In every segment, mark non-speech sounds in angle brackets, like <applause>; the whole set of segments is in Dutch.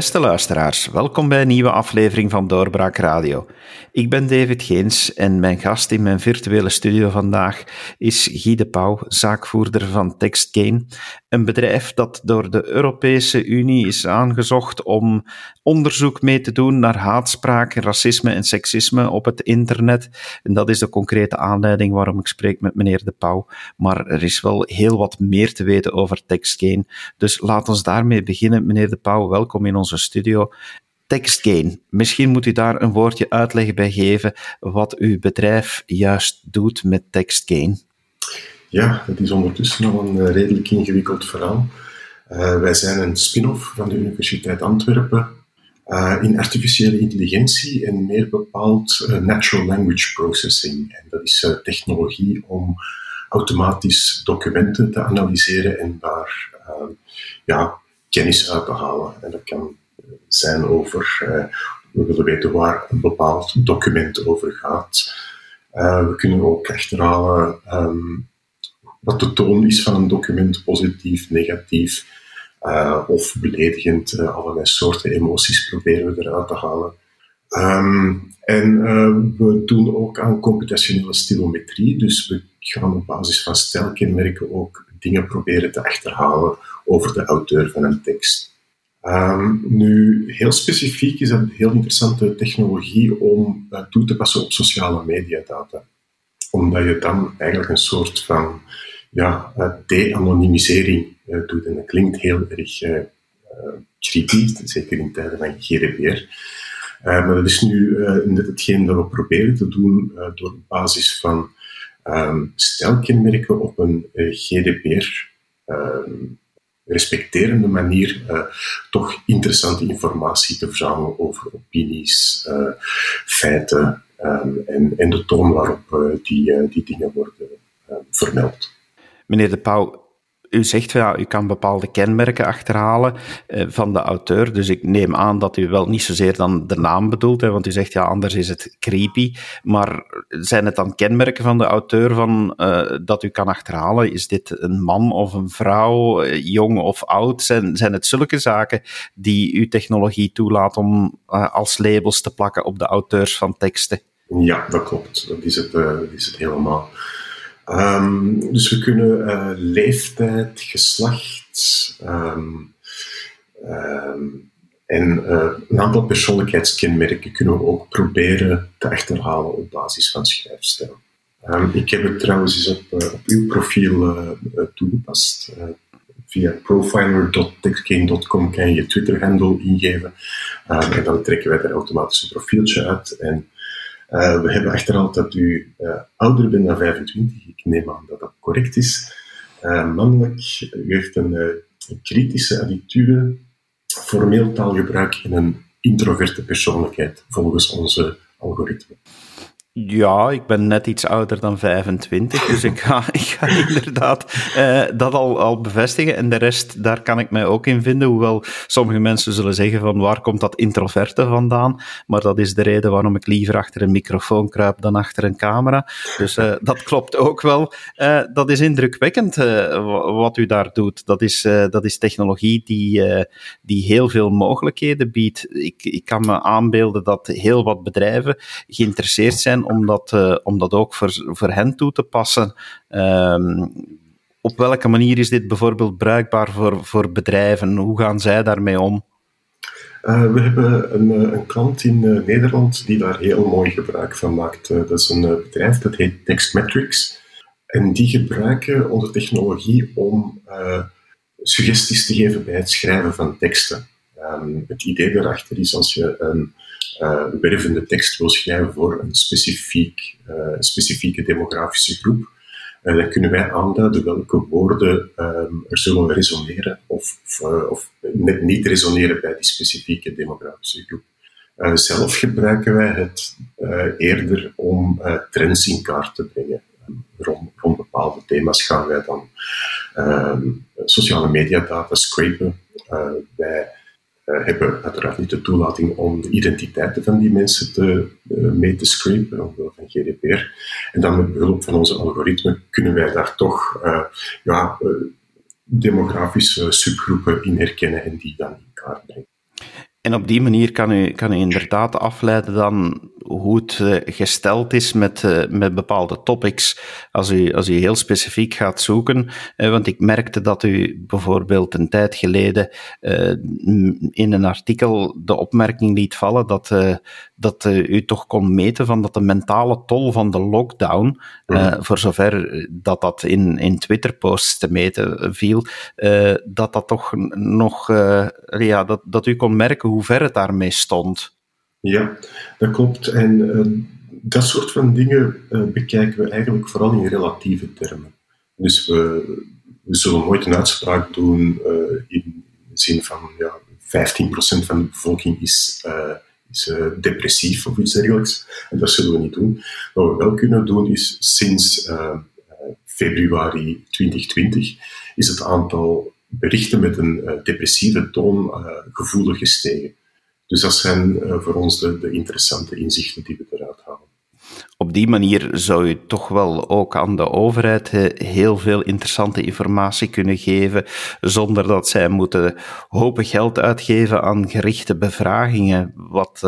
Beste luisteraars, welkom bij een nieuwe aflevering van Doorbraak Radio. Ik ben David Geens en mijn gast in mijn virtuele studio vandaag is Guy de Pauw, zaakvoerder van TextGain, een bedrijf dat door de Europese Unie is aangezocht om onderzoek mee te doen naar haatspraak, racisme en seksisme op het internet. En dat is de concrete aanleiding waarom ik spreek met meneer de Pauw. Maar er is wel heel wat meer te weten over TextGain. Dus laat ons daarmee beginnen. Meneer de Pauw, welkom in studio. TextGain. Misschien moet u daar een woordje uitleg bij geven wat uw bedrijf juist doet met TextGain. Ja, het is ondertussen al een eh, redelijk ingewikkeld verhaal. Uh, wij zijn een spin-off van de Universiteit Antwerpen uh, in artificiële intelligentie en meer bepaald natural language processing. En dat is technologie om automatisch documenten te analyseren en daar ja, kennis uit te halen. En dat kan zijn over, we willen weten waar een bepaald document over gaat. we kunnen ook achterhalen um, wat de toon is van een document, positief, negatief uh, of beledigend. Allerlei soorten emoties proberen we eruit te halen. Um, en we doen ook aan computationele stilometrie, dus we gaan op basis van stijlkenmerken ook dingen proberen te achterhalen over de auteur van een tekst. Um, nu, heel specifiek is dat een heel interessante technologie om toe te passen op sociale mediadata. Omdat je dan eigenlijk een soort van ja, de-anonymisering uh, doet. En dat klinkt heel erg uh, creepy, zeker in tijden van GDPR. maar dat is nu net hetgeen dat we proberen te doen door op basis van um, stijlkenmerken op een GDPR ehm, respecterende manier toch interessante informatie te verzamelen over opinies, feiten um, en, en, de toon waarop die, die dingen worden vermeld. Meneer De Pauw, u zegt ja, u kan bepaalde kenmerken achterhalen eh, van de auteur. Dus ik neem aan dat u wel niet zozeer dan de naam bedoelt, hè, want u zegt ja, anders is het creepy. Maar zijn het dan kenmerken van de auteur van, uh, dat u kan achterhalen? Is dit een man of een vrouw, eh, jong of oud? Zijn, zijn het zulke zaken die uw technologie toelaat om uh, als labels te plakken op de auteurs van teksten? Ja, dat klopt. Dat is het, dat is het helemaal. Um, dus we kunnen uh, leeftijd, geslacht um, um, en uh, een aantal persoonlijkheidskenmerken kunnen we ook proberen te achterhalen op basis van schrijfstijl. ik heb het trouwens eens op, uh, op uw profiel toegepast. via profiler.textgain.com kan je je Twitter-handle ingeven en dan trekken wij er automatisch een profieltje uit en uh, we hebben achterhaald dat u uh, ouder bent dan 25. Ik neem aan dat dat correct is. Uh, mannelijk. U heeft een, een, kritische attitude, formeel taalgebruik en een introverte persoonlijkheid, volgens onze algoritme. Ja, ik ben net iets ouder dan 25, dus ik ga, <laughs> ik ga inderdaad uh, dat al, al bevestigen. En de rest, daar kan ik mij ook in vinden. Hoewel sommige mensen zullen zeggen van waar komt dat introverte vandaan? Maar dat is de reden waarom ik liever achter een microfoon kruip dan achter een camera. Dus uh, dat klopt ook wel. Uh, dat is indrukwekkend wat u daar doet. Dat is, dat is technologie die, die heel veel mogelijkheden biedt. Ik, ik kan me aanbeelden dat heel wat bedrijven geïnteresseerd zijn om dat, om dat ook voor, voor hen toe te passen. Um, op welke manier is dit bijvoorbeeld bruikbaar voor, voor bedrijven? Hoe gaan zij daarmee om? Uh, we hebben een, eh, een klant in Nederland die daar heel mooi gebruik van maakt. dat is een bedrijf dat heet Textmetrics. En die gebruiken onze technologie om suggesties te geven bij het schrijven van teksten. Um, het idee daarachter is als je een uh, wervende tekst wil schrijven voor een specifiek, uh, specifieke demografische groep, uh, dan kunnen wij aanduiden welke woorden um, er zullen resoneren of, of, net niet resoneren bij die specifieke demografische groep. zelf gebruiken wij het eerder om trends in kaart te brengen. Rond, rond, bepaalde thema's gaan wij dan sociale mediadata scrapen. wij hebben uiteraard niet de toelating om de identiteiten van die mensen te, uh, mee te scrapen, omwille van GDPR. En dan met behulp van onze algoritmen kunnen wij daar toch uh, ja, demografische subgroepen in herkennen en die dan in kaart brengen. En op die manier kan u, kan u inderdaad afleiden dan hoe het uh, gesteld is met, uh, met bepaalde topics. Als u, als u heel specifiek gaat zoeken, uh, want ik merkte dat u bijvoorbeeld een tijd geleden in een artikel de opmerking liet vallen dat, dat u toch kon meten van dat de mentale tol van de lockdown, mm. voor zover dat dat in, in Twitter-posts te meten viel, dat dat toch nog, ja, dat, dat u kon merken hoe ver het daarmee stond. Ja, dat klopt. En uh, dat soort van dingen uh, bekijken we eigenlijk vooral in relatieve termen. Dus we, we zullen nooit een uitspraak doen uh, in de zin van ja, 15% van de bevolking is, is depressief of iets dergelijks. En dat zullen we niet doen. Wat we wel kunnen doen is sinds februari 2020 is het aantal berichten met een depressieve toon gevoelig gestegen. Dus dat zijn uh, voor ons de, de, interessante inzichten die we eruit halen. Op die manier zou je toch wel ook aan de overheid eh, heel veel interessante informatie kunnen geven, zonder dat zij moeten hopen geld uitgeven aan gerichte bevragingen, wat,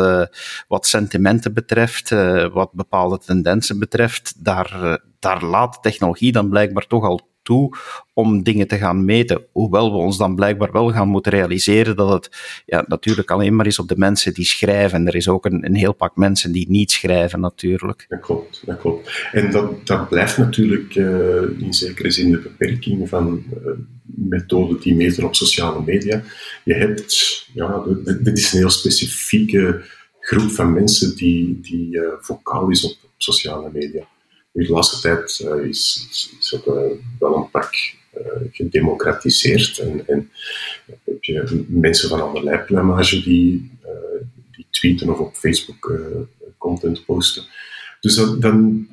wat sentimenten betreft, wat bepaalde tendensen betreft. Daar, daar laat technologie dan blijkbaar toch al toe om dingen te gaan meten. Hoewel we ons dan blijkbaar wel gaan moeten realiseren dat het ja, natuurlijk alleen maar is op de mensen die schrijven. En er is ook een, een heel pak mensen die niet schrijven, natuurlijk. Dat klopt, dat klopt. En dat, dat blijft natuurlijk uh, in zekere zin de beperking van uh, methoden die meten op sociale media. Je hebt, ja, dit is een heel specifieke groep van mensen die, die uh, vocaal is op sociale media de laatste tijd uh, is, is, het uh, wel een pak uh, gedemocratiseerd. En, en, heb je mensen van allerlei plumage die, die tweeten of op Facebook content posten. Dus dat, dan,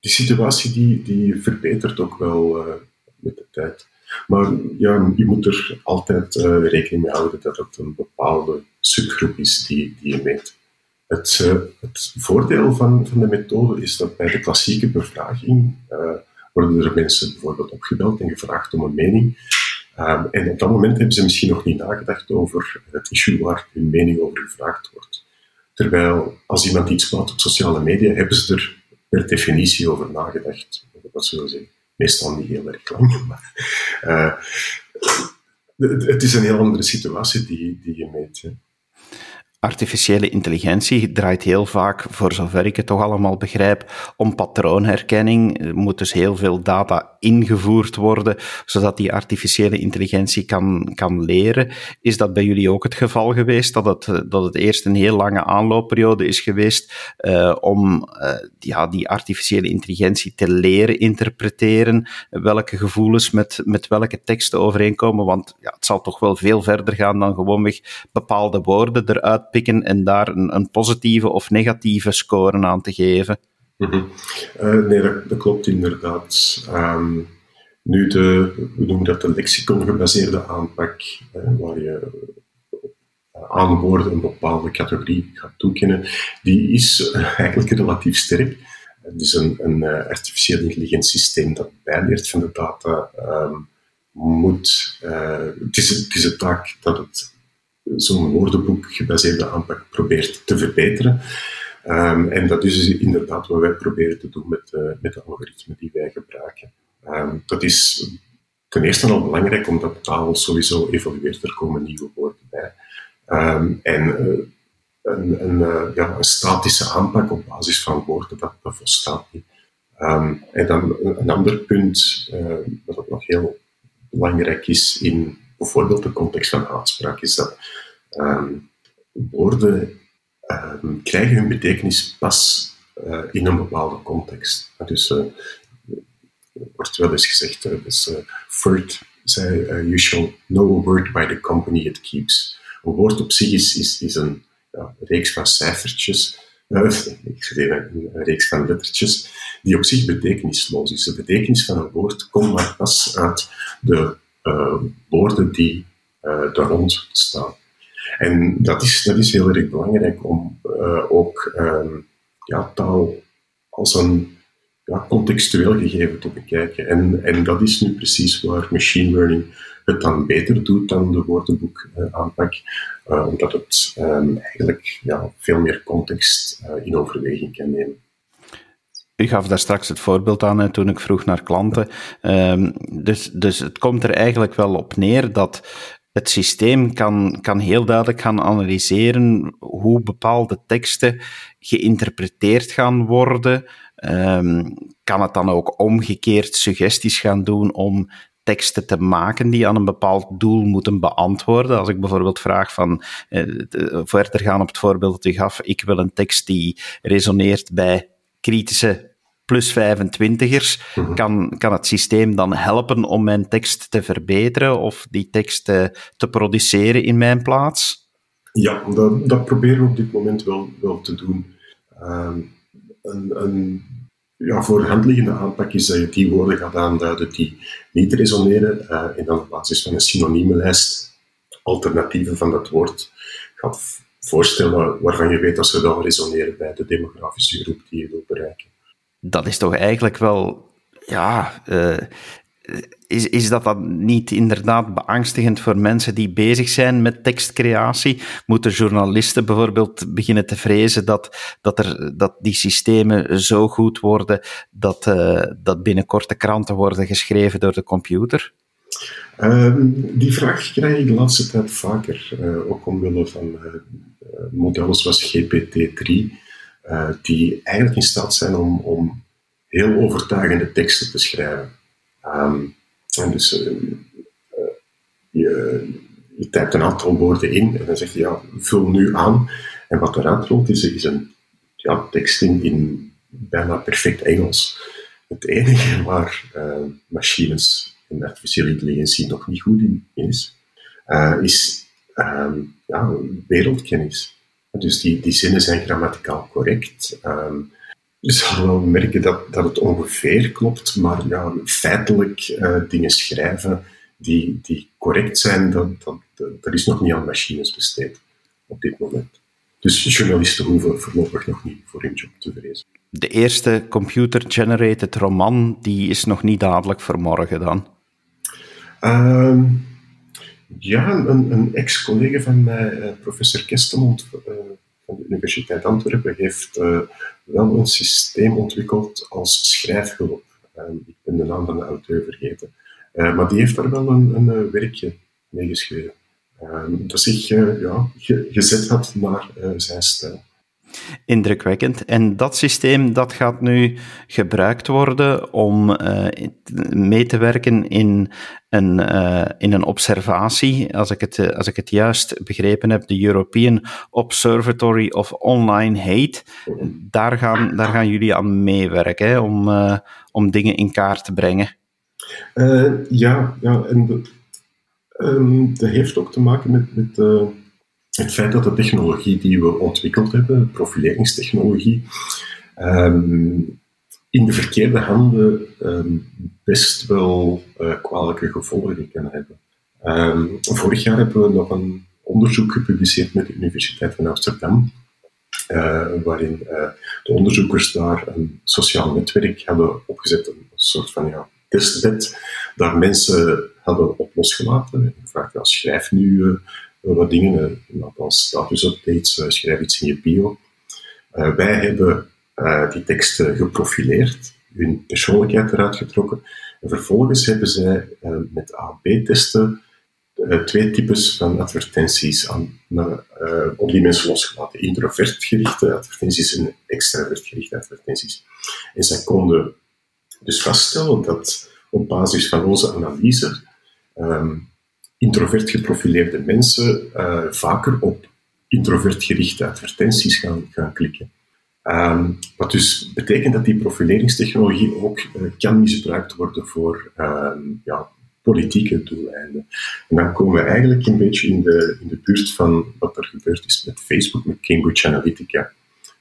die situatie die, die verbetert ook wel met de tijd. Maar ja, je moet er altijd rekening mee houden dat het een bepaalde subgroep is die, die je meet. Het, uh, het, voordeel van, van de methode is dat bij de klassieke bevraging uh, worden er mensen bijvoorbeeld opgebeld en gevraagd om een mening. Um, en op dat moment hebben ze misschien nog niet nagedacht over het issue waar hun mening over gevraagd wordt. Terwijl als iemand iets plaatst op sociale media, hebben ze er per definitie over nagedacht. Dat zullen ze meestal niet heel erg lang, <laughs> maar uh, het is een heel andere situatie die, die je meet. Artificiële intelligentie draait heel vaak, voor zover ik het toch allemaal begrijp, om patroonherkenning. Er moet dus heel veel data ingevoerd worden, zodat die artificiële intelligentie kan, kan leren. Is dat bij jullie ook het geval geweest, dat het, dat het eerst een heel lange aanloopperiode is geweest uh, om uh, ja, die artificiële intelligentie te leren interpreteren, welke gevoelens met, met welke teksten overeenkomen? Want ja, het zal toch wel veel verder gaan dan gewoonweg bepaalde woorden eruit en daar een, een positieve of negatieve score aan te geven. -hmm. uh, nee, dat, klopt inderdaad. Um, nu, de, we noemen dat de lexicon-gebaseerde aanpak, uh, waar je uh, aan woorden een bepaalde categorie gaat toekennen, die is eigenlijk relatief sterk. Het is een, een artificieel intelligent systeem dat bijleert van de data. Um, moet, het, is, het is een taak dat het zo'n woordenboek gebaseerde aanpak probeert te verbeteren. Um, en dat is dus inderdaad wat wij proberen te doen met, uh, met de algoritmen die wij gebruiken. Um, dat is ten eerste al belangrijk, omdat taal sowieso evolueert. Er komen nieuwe woorden bij. Um, en uh, een, een, uh, ja, een statische aanpak op basis van woorden, dat, dat volstaat niet. en dan een, ander punt, wat ook nog heel belangrijk is in bijvoorbeeld de context van aanspraak, is dat woorden um, krijgen hun betekenis pas uh, in een bepaalde context. Dus uh, wordt wel eens gezegd, uh, dus, zei, you shall know a word by the company it keeps. Een woord op zich is, is, een ja, reeks van cijfertjes, <laughs> ik een, een reeks van lettertjes, die op zich betekenisloos is. De betekenis van een woord komt maar pas uit de woorden die er rond staan. En dat is, dat is heel erg belangrijk om uh, ook um, ja, taal als een ja, contextueel gegeven te bekijken. En, en dat is nu precies waar machine learning het dan beter doet dan de woordenboekaanpak, uh, omdat het um, eigenlijk ja, veel meer context in overweging kan nemen. U gaf daar straks het voorbeeld aan toen ik vroeg naar klanten. Um, dus, dus het komt er eigenlijk wel op neer dat het systeem kan, kan heel duidelijk gaan analyseren hoe bepaalde teksten geïnterpreteerd gaan worden. Um, kan het dan ook omgekeerd suggesties gaan doen om teksten te maken die aan een bepaald doel moeten beantwoorden. Als ik bijvoorbeeld vraag van, eh, verder gaan op het voorbeeld dat u gaf, ik wil een tekst die resoneert bij kritische plus 25ers, mhm. kan, kan het systeem dan helpen om mijn tekst te verbeteren of die tekst te, te produceren in mijn plaats? Ja, dat, dat proberen we op dit moment wel, wel te doen. Uh, een, een ja, voor de hand liggende aanpak is dat je die woorden gaat aanduiden die niet resoneren uh, en dan op basis van een synoniemenlijst alternatieven van dat woord gaat voorstellen waarvan je weet dat ze wel resoneren bij de demografische groep die je wilt bereiken dat is toch eigenlijk wel, ja, uh, is, is dat dan niet inderdaad beangstigend voor mensen die bezig zijn met tekstcreatie? Moeten journalisten bijvoorbeeld beginnen te vrezen dat, dat, er, dat die systemen zo goed worden dat, uh, dat binnenkort de kranten worden geschreven door de computer? Um, die vraag krijg ik de laatste tijd vaker, uh, ook omwille van uh, modellen zoals GPT-3. Eh, die eigenlijk in staat zijn om, om heel overtuigende teksten te schrijven. Um, en dus je, typt een aantal woorden in en dan zeg je, ja, vul nu aan. En wat eruit rolt is, is een ja, tekst in, in bijna perfect Engels. Het enige waar uh, machines en artificiële intelligentie nog niet goed in is, uh, is um, ja, wereldkennis. Dus die, die zinnen zijn grammaticaal correct. Um, je zal wel merken dat, dat het ongeveer klopt, maar ja, feitelijk uh, dingen schrijven die, die correct zijn, dat, dat, dat is nog niet aan machines besteed op dit moment. Dus journalisten hoeven voorlopig nog niet voor hun job te vrezen. De eerste computer-generated roman, die is nog niet dadelijk voor morgen dan? Uh, ja, een, een ex-collega van mij, eh, professor Kestemond uh, van de Universiteit Antwerpen, heeft uh, wel een systeem ontwikkeld als schrijfhulp. ik ben de naam van de auteur vergeten. maar die heeft daar wel een, een werkje mee geschreven. dat zich ja, gezet had naar zijn stijl. Indrukwekkend. En dat systeem dat gaat nu gebruikt worden om uh, mee te werken in een, uh, in een observatie, als ik, het, uh, als ik het juist begrepen heb, de European Observatory of Online Hate. Daar gaan, daar gaan jullie aan meewerken om, om dingen in kaart te brengen. ja, ja, en dat, um, dat heeft ook te maken met, met het feit dat de technologie die we ontwikkeld hebben, profileringstechnologie, um, in de verkeerde handen um, best wel uh, kwalijke gevolgen kan hebben. Um, vorig jaar hebben we nog een onderzoek gepubliceerd met de Universiteit van Amsterdam, uh, waarin uh, de onderzoekers daar een sociaal netwerk hadden opgezet, een soort van ja, testbed, daar mensen hadden op losgelaten. Gevraagd, ja, schrijf nu wat dingen, als status-updates, uh, schrijf iets in je bio. Uh, wij hebben die teksten geprofileerd, hun persoonlijkheid eruit getrokken. En vervolgens hebben zij met A-B-testen twee types van advertenties aan, op die mensen losgelaten. Introvert gerichte advertenties en extravert gerichte advertenties. En zij konden dus vaststellen dat op basis van onze analyse um, introvert geprofileerde mensen uh, vaker op introvert gerichte advertenties gaan, gaan klikken. Um, wat dus betekent dat die profileringstechnologie ook uh, kan misbruikt worden voor um, ja, politieke doeleinden. En dan komen we eigenlijk een beetje in de, in de buurt van wat er gebeurd is met Facebook, met Cambridge Analytica.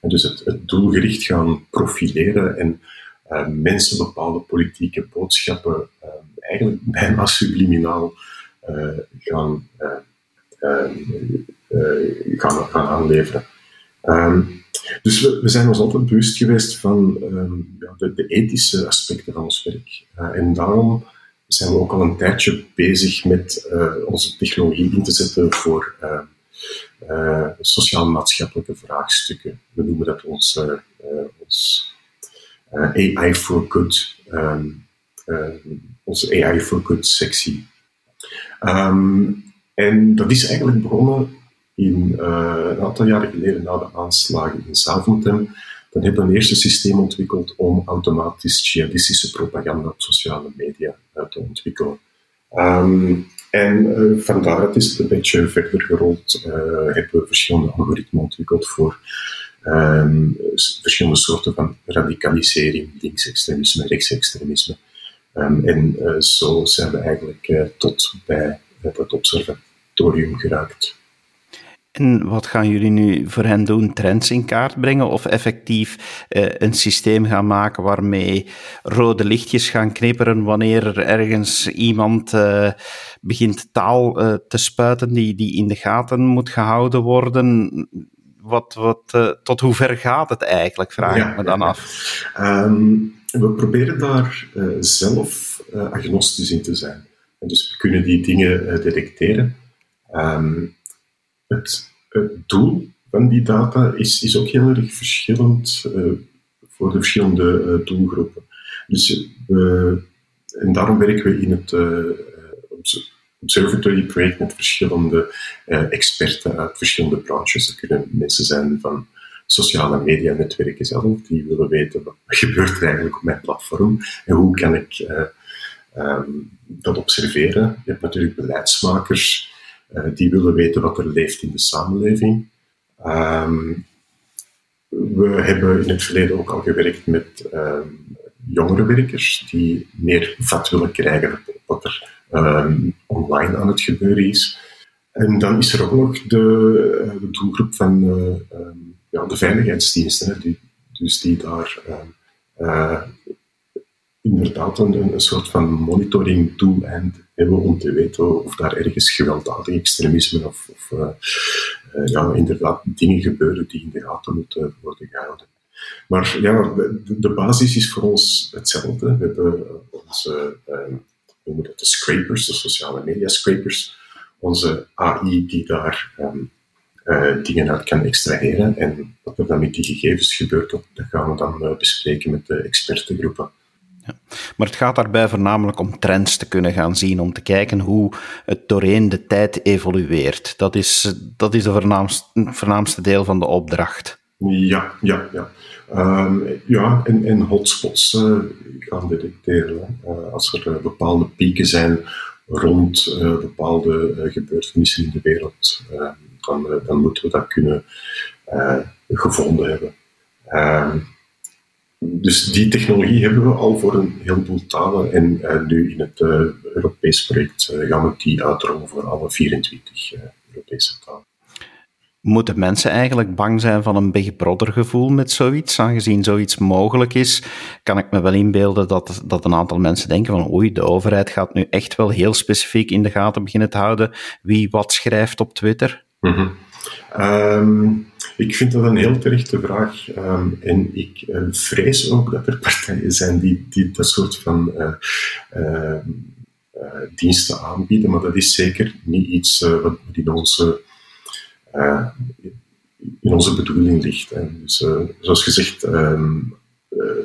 En dus het, doelgericht gaan profileren en uh, mensen bepaalde politieke boodschappen eigenlijk bijna subliminaal eh, gaan, eh, eh, gaan, gaan aanleveren. Ehm, dus we, zijn ons altijd bewust geweest van ja, de, ethische aspecten van ons werk. en daarom zijn we ook al een tijdje bezig met onze technologie in te zetten voor sociaal-maatschappelijke vraagstukken. We noemen dat ons, ons AI for Good, um, onze AI for Good sectie. Ehm, en dat is eigenlijk begonnen in, uh, een aantal jaren geleden na de aanslagen in Zaventem. Dan hebben we een eerste systeem ontwikkeld om automatisch jihadistische propaganda op sociale media uh, te ontwikkelen. Um, en uh, van daaruit is het een beetje verder gerold. hebben we verschillende algoritmen ontwikkeld voor um, verschillende soorten van radicalisering, linksextremisme, rechtsextremisme. Um, en zo zijn we eigenlijk tot bij het observatorium geraakt. En wat gaan jullie nu voor hen doen? Trends in kaart brengen of effectief eh, een systeem gaan maken waarmee rode lichtjes gaan knipperen wanneer er ergens iemand uh, begint taal uh, te spuiten die, die in de gaten moet gehouden worden? Wat, wat, tot hoe ver gaat het eigenlijk, vraag ik me dan af. Um, we proberen daar zelf agnostisch in te zijn. En dus we kunnen die dingen detecteren. Um, het, doel van die data is, is ook heel erg verschillend uh, voor de verschillende uh, doelgroepen. Dus, uh, en daarom werken we in het Observatory project met verschillende experten uit verschillende branches. Er kunnen mensen zijn van sociale media netwerken zelf, die willen weten wat gebeurt er eigenlijk op mijn platform en hoe kan ik um, dat observeren. Je hebt natuurlijk beleidsmakers eh, die willen weten wat er leeft in de samenleving. Ehm, we hebben in het verleden ook al gewerkt met jongere jongerenwerkers die meer vat willen krijgen op wat er ehm, online aan het gebeuren is. En dan is er ook nog de, eh, doelgroep van ja, de veiligheidsdiensten, die, dus die daar uh, inderdaad een, een soort van monitoring doeleind hebben om te weten of daar ergens gewelddadig extremisme of, of uh, uh, ja, inderdaad dingen gebeuren die in de gaten moeten worden gehouden. Maar ja, de, basis is voor ons hetzelfde. We hebben onze, uh, noemen dat de scrapers, de sociale media scrapers, onze AI die daar um, dingen uit kan extraheren. En wat er dan met die gegevens gebeurt, dat, gaan we dan bespreken met de expertengroepen. Ja. Maar het gaat daarbij voornamelijk om trends te kunnen gaan zien, om te kijken hoe het doorheen de tijd evolueert. Dat is, dat is de voornaamste, voornaamste deel van de opdracht. Ja, ja, ja. Um, ja, en, en hotspots uh, gaan detecteren. Uh, als er uh, bepaalde pieken zijn rond bepaalde gebeurtenissen in de wereld, dan, moeten we dat kunnen gevonden hebben. Ehm, dus die technologie hebben we al voor een heleboel talen. En uh, nu in het uh, Europees project gaan we die uitrollen voor alle 24 Europese talen. Moeten mensen eigenlijk bang zijn van een Big Brother gevoel met zoiets? Aangezien zoiets mogelijk is, kan ik me wel inbeelden dat, dat een aantal mensen denken van oei, de overheid gaat nu echt wel heel specifiek in de gaten beginnen te houden wie wat schrijft op Twitter. Mm -hmm. Ik vind dat een heel terechte vraag. Ehm, en ik uh, vrees ook dat er partijen zijn die, die dat soort van uh, uh, diensten aanbieden, maar dat is zeker niet iets wat in onze, in onze bedoeling ligt. Dus, zoals gezegd,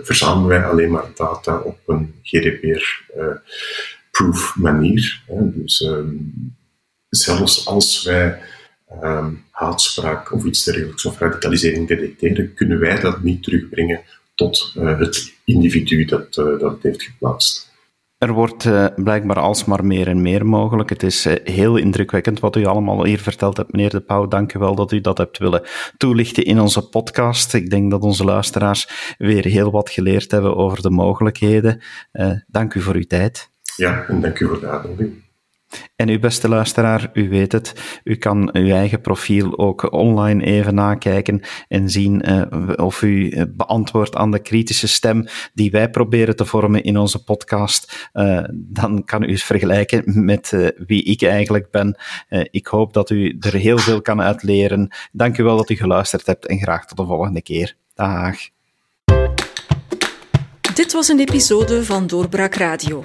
verzamelen wij alleen maar data op een GDPR-proof manier. Dus zelfs als wij um, haatspraak of iets dergelijks of radicalisering detecteren, kunnen wij dat niet terugbrengen tot uh, het individu dat, uh, dat het heeft geplaatst. Er wordt uh, blijkbaar alsmaar meer en meer mogelijk. Het is uh, heel indrukwekkend wat u allemaal hier verteld hebt, meneer De Pauw. Dank u wel dat u dat hebt willen toelichten in onze podcast. Ik denk dat onze luisteraars weer heel wat geleerd hebben over de mogelijkheden. Uh, dank u voor uw tijd. Ja, en dank u voor de uitnodiging. En uw beste luisteraar, u weet het, u kan uw eigen profiel ook online even nakijken en zien uh, of u beantwoordt aan de kritische stem die wij proberen te vormen in onze podcast. Uh, dan kan u eens vergelijken met wie ik eigenlijk ben. ik hoop dat u er heel veel kan uitleren. Dank u wel dat u geluisterd hebt en graag tot de volgende keer. Dag. Dit was een episode van Doorbraak Radio.